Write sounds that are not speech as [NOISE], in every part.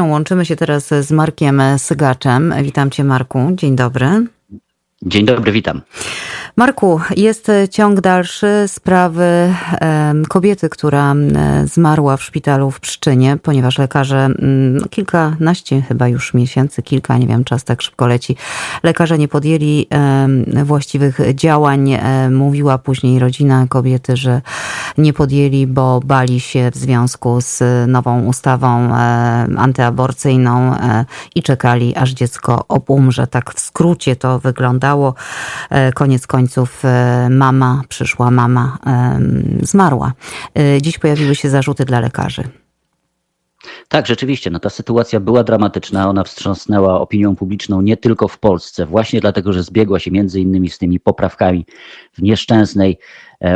Łączymy się teraz z Markiem Sygaczem. Witam cię Marku, dzień dobry. Dzień dobry, witam. Marku, jest ciąg dalszy sprawy kobiety, która zmarła w szpitalu w Pszczynie, ponieważ lekarze no, kilkanaście chyba już miesięcy, kilka, nie wiem, czas tak szybko leci, lekarze nie podjęli właściwych działań. Mówiła później rodzina kobiety, że nie podjęli, bo bali się w związku z nową ustawą antyaborcyjną e, i czekali, aż dziecko obumrze. Tak w skrócie to wyglądało. E, koniec końców końców e, mama, przyszła mama, zmarła. E, dziś pojawiły się zarzuty dla lekarzy. Tak, rzeczywiście, no ta sytuacja była dramatyczna, ona wstrząsnęła opinią publiczną nie tylko w Polsce, właśnie dlatego, że zbiegła się między innymi z tymi poprawkami w nieszczęsnej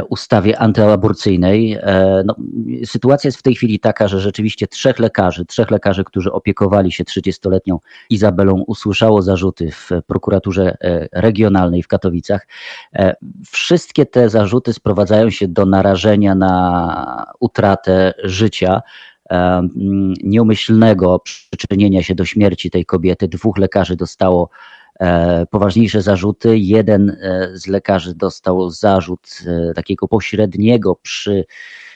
ustawie antyaborcyjnej. E, no, sytuacja jest w tej chwili taka, że rzeczywiście trzech lekarzy, trzech lekarzy, którzy opiekowali się 30-letnią Izabelą, usłyszało zarzuty w prokuraturze e, regionalnej w Katowicach. Wszystkie te zarzuty sprowadzają się do narażenia na utratę życia nieumyślnego przyczynienia się do śmierci tej kobiety. Dwóch lekarzy dostało e, poważniejsze zarzuty. Jeden e, z lekarzy dostał zarzut e, takiego pośredniego przy E,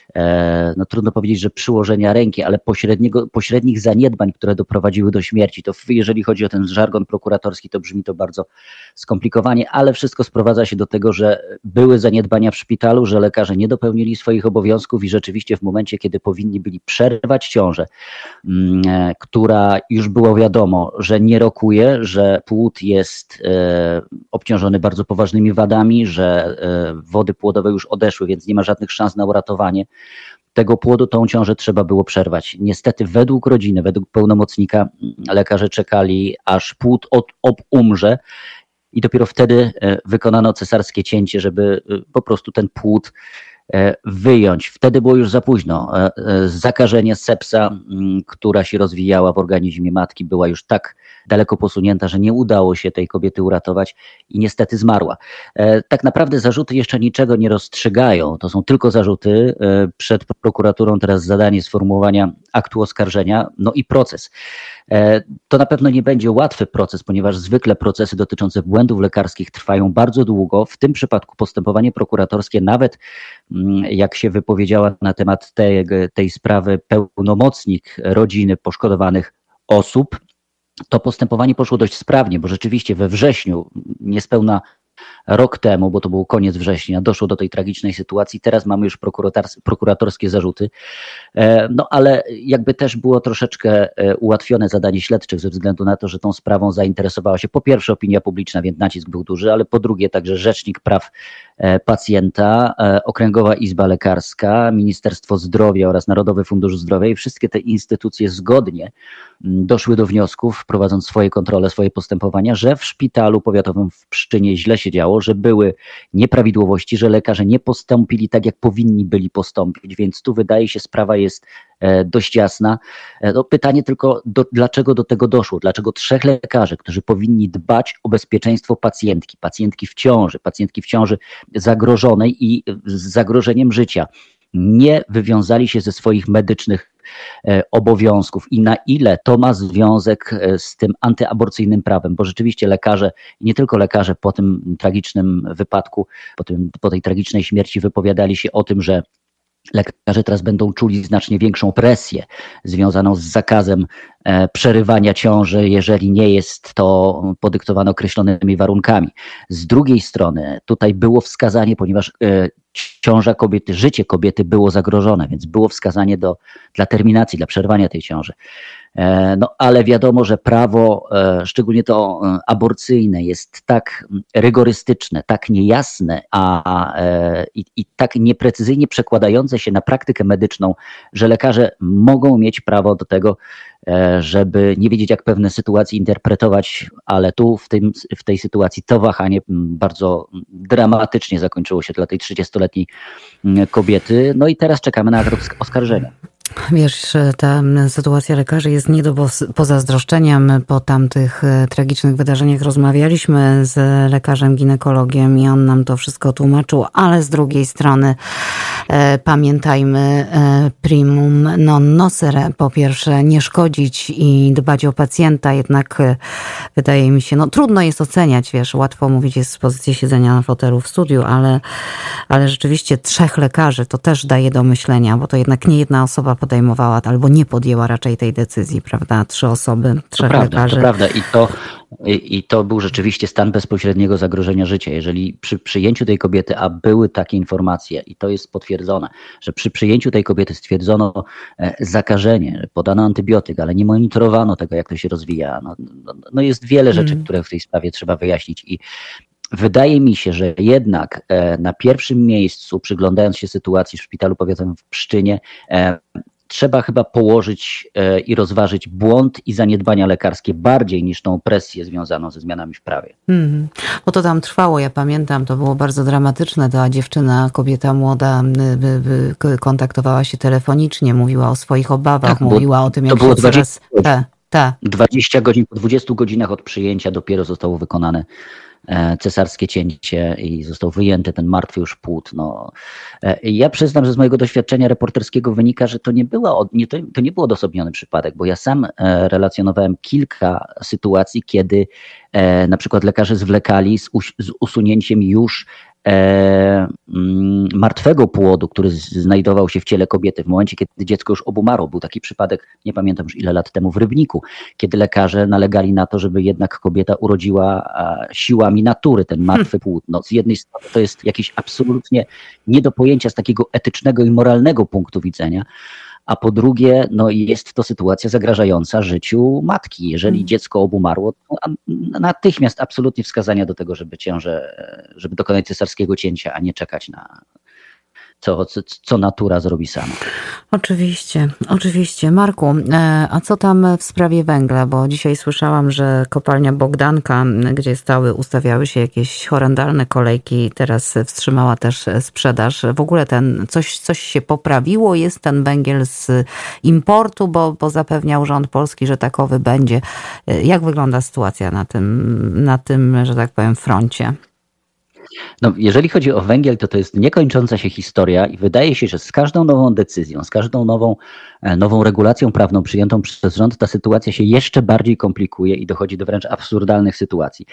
no trudno powiedzieć, że przyłożenia ręki, ale pośredniego, pośrednich zaniedbań, które doprowadziły do śmierci. To jeżeli chodzi o ten żargon prokuratorski, to brzmi to bardzo skomplikowanie, ale wszystko sprowadza się do tego, że były zaniedbania w szpitalu, że lekarze nie dopełnili swoich obowiązków i rzeczywiście w momencie, kiedy powinni byli przerwać ciążę, mm, e, która już było wiadomo, że nie rokuje, że płód jest e, obciążony bardzo poważnymi wadami, że wody płodowe już odeszły, więc nie ma żadnych szans na uratowanie tego płodu, tą ciążę trzeba było przerwać. Niestety według rodziny, według pełnomocnika lekarze czekali, aż płód od, ob umrze i dopiero wtedy e, wykonano cesarskie cięcie, żeby e, po prostu ten płód wyjąć. Wtedy było już za późno. E, e, zakażenie sepsa, która się rozwijała w organizmie matki, była już tak daleko posunięta, że nie udało się tej kobiety uratować i niestety zmarła. Tak naprawdę zarzuty jeszcze niczego nie rozstrzygają. To są tylko zarzuty. Przed prokuraturą teraz zadanie sformułowania aktu oskarżenia, no i proces. To na pewno nie będzie łatwy proces, ponieważ zwykle procesy dotyczące błędów lekarskich trwają bardzo długo. W tym przypadku postępowanie prokuratorskie nawet Mm, jak się wypowiedziała na temat tej, tej sprawy pełnomocnik rodziny poszkodowanych osób, to postępowanie poszło dość sprawnie, bo rzeczywiście we wrześniu, niespełna rok temu, bo to był koniec września, doszło do tej tragicznej sytuacji. Teraz mamy już prokuratorskie zarzuty. E, no ale jakby też było troszeczkę e, ułatwione zadanie śledczych ze względu na to, że tą sprawą zainteresowała się po pierwsze opinia publiczna, więc nacisk był duży, ale po drugie także Rzecznik Praw Pacjenta, Okręgowa Izba Lekarska, Ministerstwo Zdrowia oraz Narodowy Fundusz Zdrowia i wszystkie te instytucje zgodnie doszły do wniosków, prowadząc swoje kontrole, swoje postępowania, że w szpitalu powiatowym w Pszczynie źle się działo, że były nieprawidłowości, że lekarze nie postąpili tak, jak powinni byli postąpić, więc tu wydaje się sprawa jest e, dość jasna. E, no, pytanie tylko, do, dlaczego do tego doszło? Dlaczego trzech lekarzy, którzy powinni dbać o bezpieczeństwo pacjentki, pacjentki w ciąży, pacjentki w ciąży zagrożonej i z zagrożeniem życia, nie wywiązali się ze swoich medycznych E, obowiązków. I na ile to ma związek e, z tym antyaborcyjnym prawem, bo rzeczywiście lekarze, nie tylko lekarze po tym tragicznym wypadku, po, tym, po tej tragicznej śmierci wypowiadali się o tym, że lekarze teraz będą czuli znacznie większą presję związaną z zakazem e, przerywania ciąży, jeżeli nie jest to podyktowane określonymi warunkami. Z drugiej strony, tutaj było wskazanie, ponieważ ciąża kobiety, życie kobiety było zagrożone, więc było wskazanie do, dla terminacji, dla przerwania tej ciąży. E, no ale wiadomo, że prawo, e, szczególnie to e, aborcyjne, jest tak rygorystyczne, tak niejasne a, i, i tak nieprecyzyjnie przekładające się na praktykę medyczną, że lekarze mogą mieć prawo do tego, żeby nie wiedzieć, jak pewne sytuacje interpretować, ale tu w, tym, w tej sytuacji to wahanie bardzo dramatycznie zakończyło się dla tej 30-letniej kobiety. No i teraz czekamy na akt oskarżenia. Wiesz, ta sytuacja lekarzy jest nie do pozazdroszczenia. My po tamtych e, tragicznych wydarzeniach rozmawialiśmy z lekarzem ginekologiem i on nam to wszystko tłumaczył, ale z drugiej strony e, pamiętajmy e, primum non nocere. Po pierwsze, nie szkodzić i dbać o pacjenta, jednak e, wydaje mi się, no trudno jest oceniać, wiesz, łatwo mówić jest z pozycji siedzenia na fotelu w studiu, ale, ale rzeczywiście trzech lekarzy to też daje do myślenia, bo to jednak nie jedna osoba podejmowała albo nie podjęła raczej tej decyzji, prawda? Trzy osoby, trzech to prawda, lekarzy. To prawda i to, i to był rzeczywiście stan bezpośredniego zagrożenia życia. Jeżeli przy przyjęciu tej kobiety, a były takie informacje i to jest potwierdzone, że przy przyjęciu tej kobiety stwierdzono e, zakażenie, podano antybiotyk, ale nie monitorowano tego, jak to się rozwija. No, no, no jest wiele rzeczy, mm. które w tej sprawie trzeba wyjaśnić i Wydaje mi się, że jednak e, na pierwszym miejscu, przyglądając się sytuacji w szpitalu powiatowym w Pszczynie, e, trzeba chyba położyć e, i rozważyć błąd i zaniedbania lekarskie bardziej niż tą presję związaną ze zmianami w prawie. Mm. Bo to tam trwało, ja pamiętam, to było bardzo dramatyczne. Ta dziewczyna, kobieta młoda kontaktowała się telefonicznie, mówiła o swoich obawach, tak, mówiła o tym, jak to było się 20, coraz... Ta, 20 godzin, po 20 godzinach od przyjęcia dopiero zostało wykonane E, cesarskie cięcie i został wyjęty ten martwy już płód. No. E, ja przyznam, że z mojego doświadczenia reporterskiego wynika, że to nie, była, nie, to, to nie był odosobniony przypadek, bo ja sam e, relacjonowałem kilka sytuacji, kiedy na przykład lekarze zwlekali z, usunięciem już martwego płodu, który znajdował się w ciele kobiety w momencie, kiedy dziecko już obumarło. Był taki przypadek, nie pamiętam już ile lat temu w Rybniku, kiedy lekarze nalegali na to, żeby jednak kobieta urodziła siłami natury ten martwy płód. No, z jednej strony to jest jakieś absolutnie nie do pojęcia z takiego etycznego i moralnego punktu widzenia, a po drugie, no jest to sytuacja zagrażająca życiu matki. Jeżeli mm. dziecko obumarło, to natychmiast absolutnie wskazania do tego, żeby ciążę, żeby dokonać cesarskiego cięcia, a nie czekać na, co, co, natura zrobi sama. Oczywiście, oczywiście. Marku, e, a co tam w sprawie węgla? Bo dzisiaj słyszałam, że kopalnia Bogdanka, gdzie stały, ustawiały się jakieś horrendalne kolejki, teraz wstrzymała też sprzedaż. W ogóle ten coś, coś się poprawiło, jest ten węgiel z importu, bo, bo zapewniał rząd polski, że takowy będzie. E, jak wygląda sytuacja na tym, na tym, że tak powiem, froncie? No, jeżeli chodzi o węgiel, to to jest niekończąca się historia i wydaje się, że z każdą nową decyzją, z każdą nową, nową regulacją prawną przyjętą przez rząd, ta sytuacja się jeszcze bardziej komplikuje i dochodzi do wręcz absurdalnych sytuacji.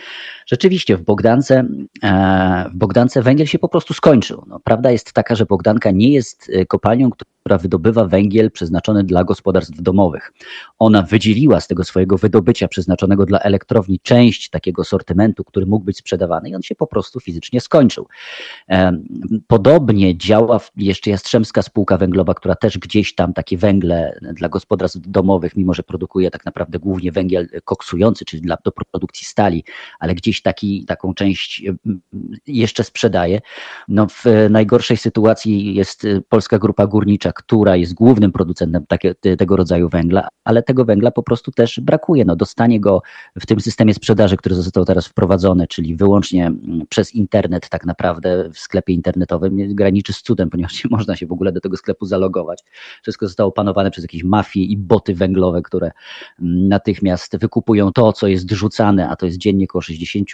Rzeczywiście w Bogdance, e, w Bogdance węgiel się po prostu skończył. No, prawda jest taka, że Bogdanka nie jest e, kopalnią, która wydobywa węgiel przeznaczony dla gospodarstw domowych. Ona wydzieliła z tego swojego wydobycia przeznaczonego dla elektrowni część takiego sortymentu, który mógł być sprzedawany i on się po prostu fizycznie skończył. Podobnie działa jeszcze Jastrzębska Spółka Węglowa, która też gdzieś tam takie węgle dla gospodarstw domowych, mimo że produkuje tak naprawdę głównie węgiel koksujący, czyli dla, do produkcji stali, ale gdzieś taki, taką część jeszcze sprzedaje. No w najgorszej sytuacji jest Polska Grupa Górnicza, która jest głównym producentem takie, tego rodzaju węgla, ale tego węgla po prostu też brakuje. No, dostanie go w tym systemie sprzedaży, który został teraz wprowadzony, czyli wyłącznie przez internet, tak naprawdę w sklepie internetowym, graniczy z cudem, ponieważ nie można się w ogóle do tego sklepu zalogować. Wszystko zostało panowane przez jakieś mafie i boty węglowe, które mm, natychmiast wykupują to, co jest rzucane, a to jest dziennie około 60,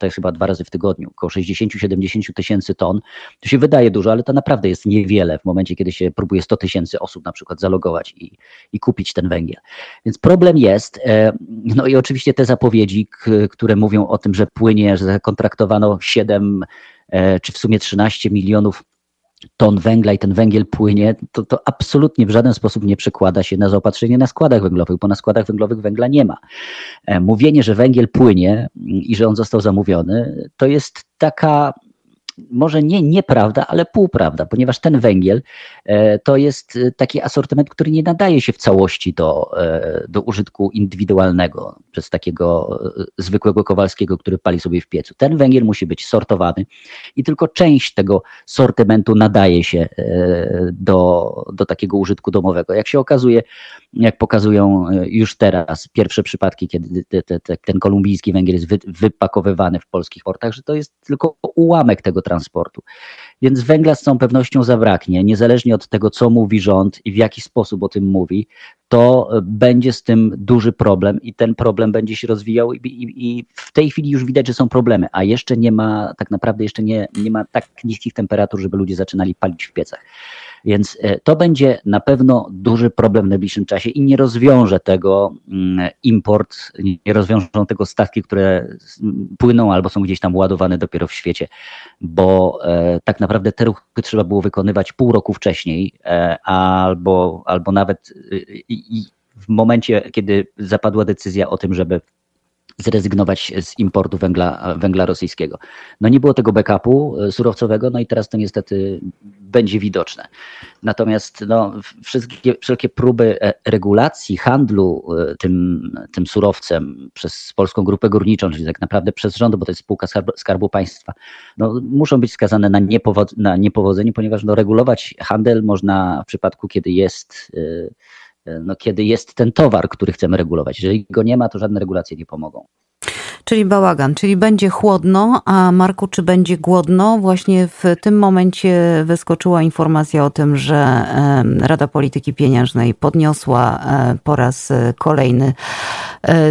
to jest chyba dwa razy w tygodniu, około 60-70 tysięcy ton. To się wydaje dużo, ale to naprawdę jest niewiele w momencie, kiedy się próbuje 100 tysięcy osób na przykład zalogować i, i kupić ten węgiel. Więc problem jest, e, no i oczywiście te zapowiedzi, które mówią o tym, że płynie, że zakontraktowano 7 e, czy w sumie 13 milionów ton węgla i ten węgiel płynie, to, to absolutnie w żaden sposób nie przekłada się na zaopatrzenie na składach węglowych, bo na składach węglowych węgla nie ma. E, mówienie, że węgiel płynie i że on został zamówiony, to jest taka może nie nieprawda, ale półprawda, ponieważ ten węgiel e, to jest e, taki asortyment, który nie nadaje się w całości do, e, do użytku indywidualnego przez takiego zwykłego Kowalskiego, który pali sobie w piecu. Ten węgiel musi być sortowany i tylko część tego sortymentu nadaje się do, do takiego użytku domowego. Jak się okazuje, jak pokazują już teraz pierwsze przypadki, kiedy te, te, te, ten kolumbijski węgiel jest wy, wypakowywany w polskich portach, że to jest tylko ułamek tego transportu. Więc węgla z całą pewnością zabraknie, niezależnie od tego, co mówi rząd i w jaki sposób o tym mówi, to będzie z tym duży problem i ten problem będzie się rozwijał i, i, i, w tej chwili już widać, że są problemy, a jeszcze nie ma, tak naprawdę jeszcze nie, nie ma tak niskich temperatur, żeby ludzie zaczynali palić w piecach. Więc e, to będzie na pewno duży problem w najbliższym czasie i nie rozwiąże tego mm, import, nie rozwiążą tego statki, które płyną albo są gdzieś tam ładowane dopiero w świecie, bo e, tak naprawdę te ruchy trzeba było wykonywać pół roku wcześniej e, albo, albo nawet w momencie, kiedy zapadła decyzja o tym, żeby zrezygnować z importu węgla, węgla rosyjskiego. No nie było tego backupu surowcowego, no i teraz to niestety będzie widoczne. Natomiast no, wszystkie, wszelkie próby e, regulacji handlu e, tym, tym surowcem przez Polską Grupę Górniczą, czyli tak naprawdę przez rząd, bo to jest spółka Skarbu, Skarbu Państwa, no, muszą być skazane na, niepowod, na niepowodzenie, ponieważ no, regulować handel można w przypadku, kiedy jest no, kiedy jest ten towar, który chcemy regulować. Jeżeli go nie ma, to żadne regulacje nie pomogą. Czyli bałagan, czyli będzie chłodno, a Marku, czy będzie głodno? Właśnie w tym momencie wyskoczyła informacja o tym, że Rada Polityki Pieniężnej podniosła e, po raz kolejny e,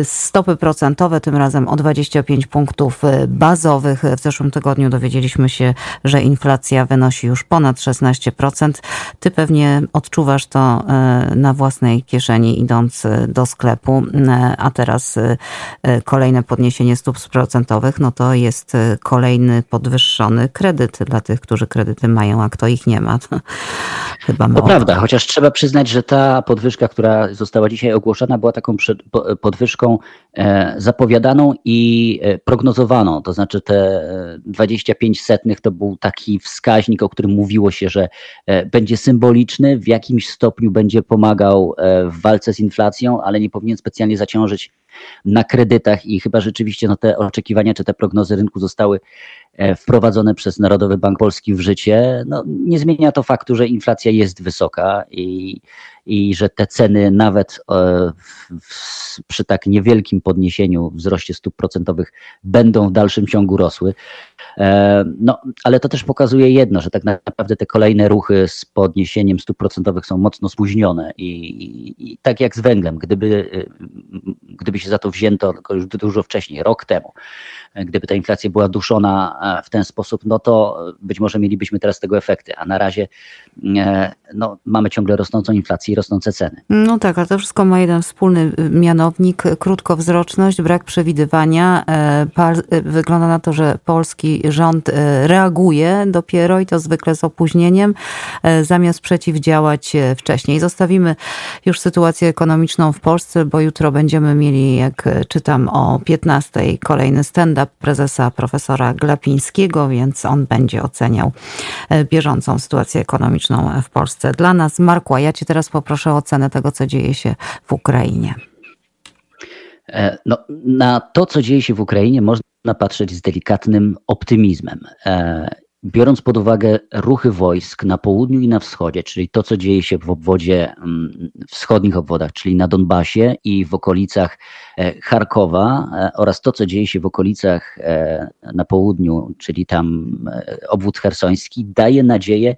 stopy procentowe, tym razem o 25 punktów e, bazowych. W zeszłym tygodniu dowiedzieliśmy się, że inflacja wynosi już ponad 16%. Ty pewnie odczuwasz to na własnej kieszeni, idąc do sklepu, a teraz kolejne podniesienie stóp procentowych, no to jest kolejny podwyższony kredyt dla tych, którzy kredyty mają, a kto ich nie ma. [LAUGHS] To chyba mało. To prawda, chociaż trzeba przyznać, że ta podwyżka, która została dzisiaj ogłoszona, była taką podwyżką e, zapowiadaną i e, prognozowaną. To znaczy te 25 e, setnych to był taki wskaźnik, o którym mówiło się, że będzie symboliczny, w jakimś stopniu będzie pomagał w walce z inflacją, ale nie powinien specjalnie zaciążyć na kredytach i chyba rzeczywiście no, te oczekiwania czy te prognozy rynku zostały wprowadzone przez Narodowy Bank Polski w życie, no, nie zmienia to faktu, że inflacja jest wysoka i, i że te ceny nawet e, w, przy tak niewielkim podniesieniu, wzroście stóp procentowych będą w dalszym ciągu rosły. E, no, ale to też pokazuje jedno, że tak naprawdę te kolejne ruchy z podniesieniem stóp procentowych są mocno spóźnione i, i, i tak jak z węglem, gdyby, gdyby się za to wzięto już dużo wcześniej, rok temu, gdyby ta inflacja była duszona e, w ten sposób, no to być może mielibyśmy teraz tego efekty, a na razie e, no, mamy ciągle rosnącą inflację i rosnące ceny. No tak, ale to wszystko ma jeden wspólny y, mianownik, krótkowzroczność, brak przewidywania. E, wygląda na to, że polski rząd reaguje dopiero i to zwykle z opóźnieniem, zamiast przeciwdziałać wcześniej. Zostawimy już sytuację ekonomiczną w Polsce, bo jutro będziemy mieli, jak czytam o 15 kolejny stand-up prezesa profesora Glapińskiego, więc on będzie oceniał e, bieżącą sytuację ekonomiczną w Polsce. Dla nas, Marku, a ja Cię teraz poproszę o ocenę tego, co dzieje się w Ukrainie. E, no, na to, co dzieje się w Ukrainie, można patrzeć z delikatnym optymizmem. Biorąc pod uwagę ruchy wojsk na południu i na wschodzie, czyli to, co dzieje się w obwodzie, mm, wschodnich obwodach, czyli na Donbasie i w okolicach e, Charkowa e, oraz to, co dzieje się w okolicach e, na południu, czyli tam obwód hersoński, daje nadzieję,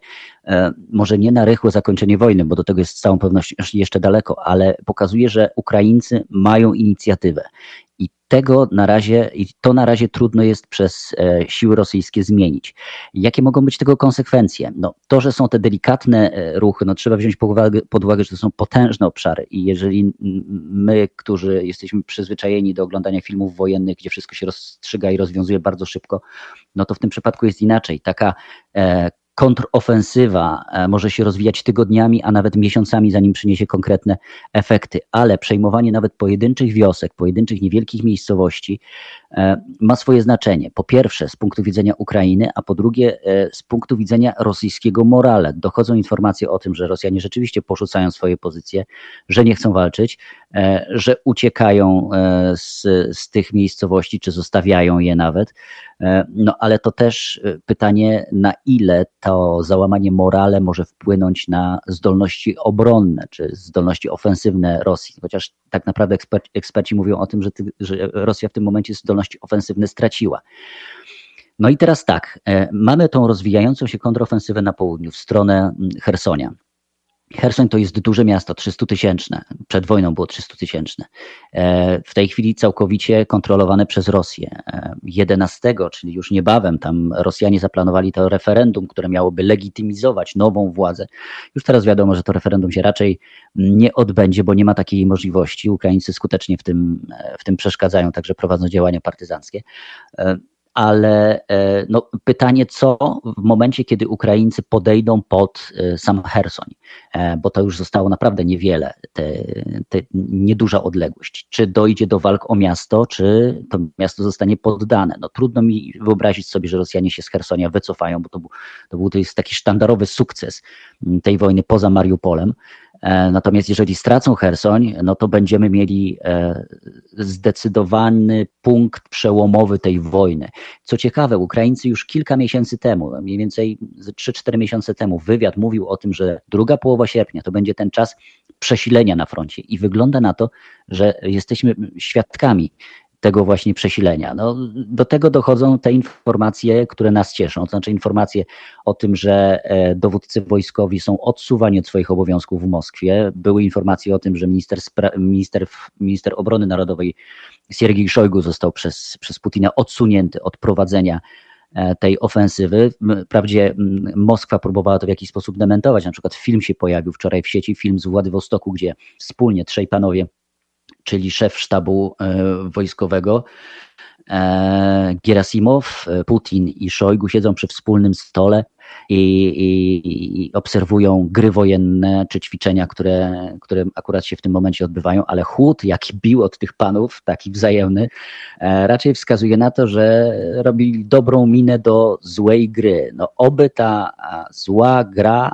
może nie na rychłe zakończenie wojny, bo do tego jest z całą pewnością jeszcze daleko, ale pokazuje, że Ukraińcy mają inicjatywę i tego na razie, i to na razie trudno jest przez e, siły rosyjskie zmienić. Jakie mogą być tego konsekwencje? No, to, że są te delikatne e, ruchy, no, trzeba wziąć pod uwagę, pod uwagę, że to są potężne obszary i jeżeli my, którzy jesteśmy przyzwyczajeni do oglądania filmów wojennych, gdzie wszystko się rozstrzyga i rozwiązuje bardzo szybko, no to w tym przypadku jest inaczej. Taka e, kontrofensywa e, może się rozwijać tygodniami, a nawet miesiącami, zanim przyniesie konkretne efekty, ale przejmowanie nawet pojedynczych wiosek, pojedynczych niewielkich miejscowości e, ma swoje znaczenie. Po pierwsze z punktu widzenia Ukrainy, a po drugie e, z punktu widzenia rosyjskiego morale. Dochodzą informacje o tym, że Rosjanie rzeczywiście porzucają swoje pozycje, że nie chcą walczyć, że uciekają z, z tych miejscowości, czy zostawiają je nawet. No ale to też pytanie, na ile to załamanie morale może wpłynąć na zdolności obronne czy zdolności ofensywne Rosji. Chociaż tak naprawdę eksperci, eksperci mówią o tym, że, ty, że Rosja w tym momencie zdolności ofensywne straciła. No i teraz tak, mamy tą rozwijającą się kontrofensywę na południu, w stronę Hersonia. Hersoń to jest duże miasto, 300 tysięczne. Przed wojną było 300 tysięczne. E, w tej chwili całkowicie kontrolowane przez Rosję. 11, e, czyli już niebawem, tam Rosjanie zaplanowali to referendum, które miałoby legitymizować nową władzę. Już teraz wiadomo, że to referendum się raczej nie odbędzie, bo nie ma takiej możliwości. Ukraińcy skutecznie w tym, e, w tym przeszkadzają, także prowadzą działania partyzanckie ale e, no, pytanie, co w momencie, kiedy Ukraińcy podejdą pod e, sam Hersoń, e, bo to już zostało naprawdę niewiele, te, te nieduża odległość. Czy dojdzie do walk o miasto, czy to miasto zostanie poddane? No, trudno mi wyobrazić sobie, że Rosjanie się z Hersonia wycofają, bo to był, to był to jest taki sztandarowy sukces tej wojny poza Mariupolem. E, natomiast jeżeli stracą Hersoń, no to będziemy mieli e, zdecydowany punkt przełomowy tej wojny. Co ciekawe, Ukraińcy już kilka miesięcy temu, mniej więcej 3-4 miesiące temu, wywiad mówił o tym, że druga połowa sierpnia to będzie ten czas przesilenia na froncie i wygląda na to, że jesteśmy świadkami tego właśnie przesilenia. No, do tego dochodzą te informacje, które nas cieszą, to znaczy informacje o tym, że e, dowódcy wojskowi są odsuwani od swoich obowiązków w Moskwie. Były informacje o tym, że minister, minister, minister obrony narodowej Siergiej Szojgu został przez, przez Putina odsunięty od prowadzenia e, tej ofensywy. Wprawdzie Moskwa próbowała to w jakiś sposób dementować. Na przykład film się pojawił wczoraj w sieci, film z Władywostoku, gdzie wspólnie trzej panowie czyli szef sztabu e, wojskowego, e, Gerasimow, e, Putin i Szojgu siedzą przy wspólnym stole i, i, i, obserwują gry wojenne czy ćwiczenia, które, które akurat się w tym momencie odbywają, ale chłód, jaki bił od tych panów, taki wzajemny, raczej wskazuje na to, że robili dobrą minę do złej gry. No, oby ta zła gra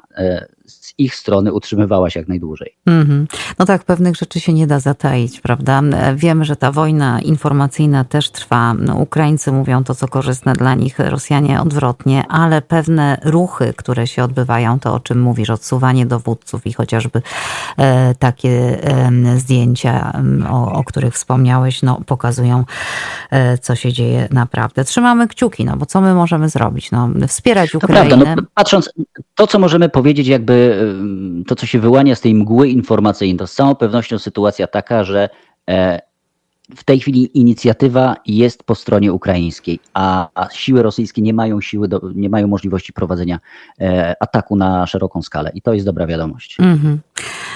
z ich strony utrzymywała się jak najdłużej. Mm -hmm. No tak, pewnych rzeczy się nie da zataić, prawda? Wiemy, że ta wojna informacyjna też trwa. No, Ukraińcy mówią to, co korzystne dla nich, Rosjanie odwrotnie, ale pewne ruchy, które się odbywają, to o czym mówisz, odsuwanie dowódców i chociażby e, takie e, zdjęcia, o, o, których wspomniałeś, no, pokazują, e, co się dzieje naprawdę. Trzymamy kciuki, no bo co my możemy zrobić? No, wspierać Ukrainę. To prawda, no, patrząc, to co możemy powiedzieć jakby to, co się wyłania z tej mgły informacyjnej, to z całą pewnością sytuacja taka, że e, w tej chwili inicjatywa jest po stronie ukraińskiej, a, a siły rosyjskie nie mają siły, do, nie mają możliwości prowadzenia e, ataku na szeroką skalę. I to jest dobra wiadomość. Mm -hmm.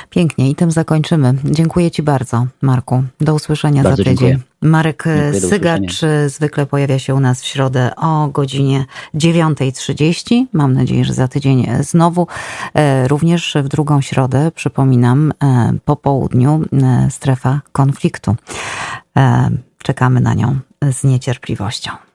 Pięknie i tym zakończymy. Dziękuję Ci bardzo, Marku. Do usłyszenia bardzo za tydzień. Dziękuję. Marek dziękuję, Sygacz zwykle pojawia się u nas w środę o godzinie 9.30. Mam nadzieję, że za tydzień znowu. E, również w drugą środę, przypominam, e, po południu e, strefa konfliktu. Czekamy na nią z niecierpliwością.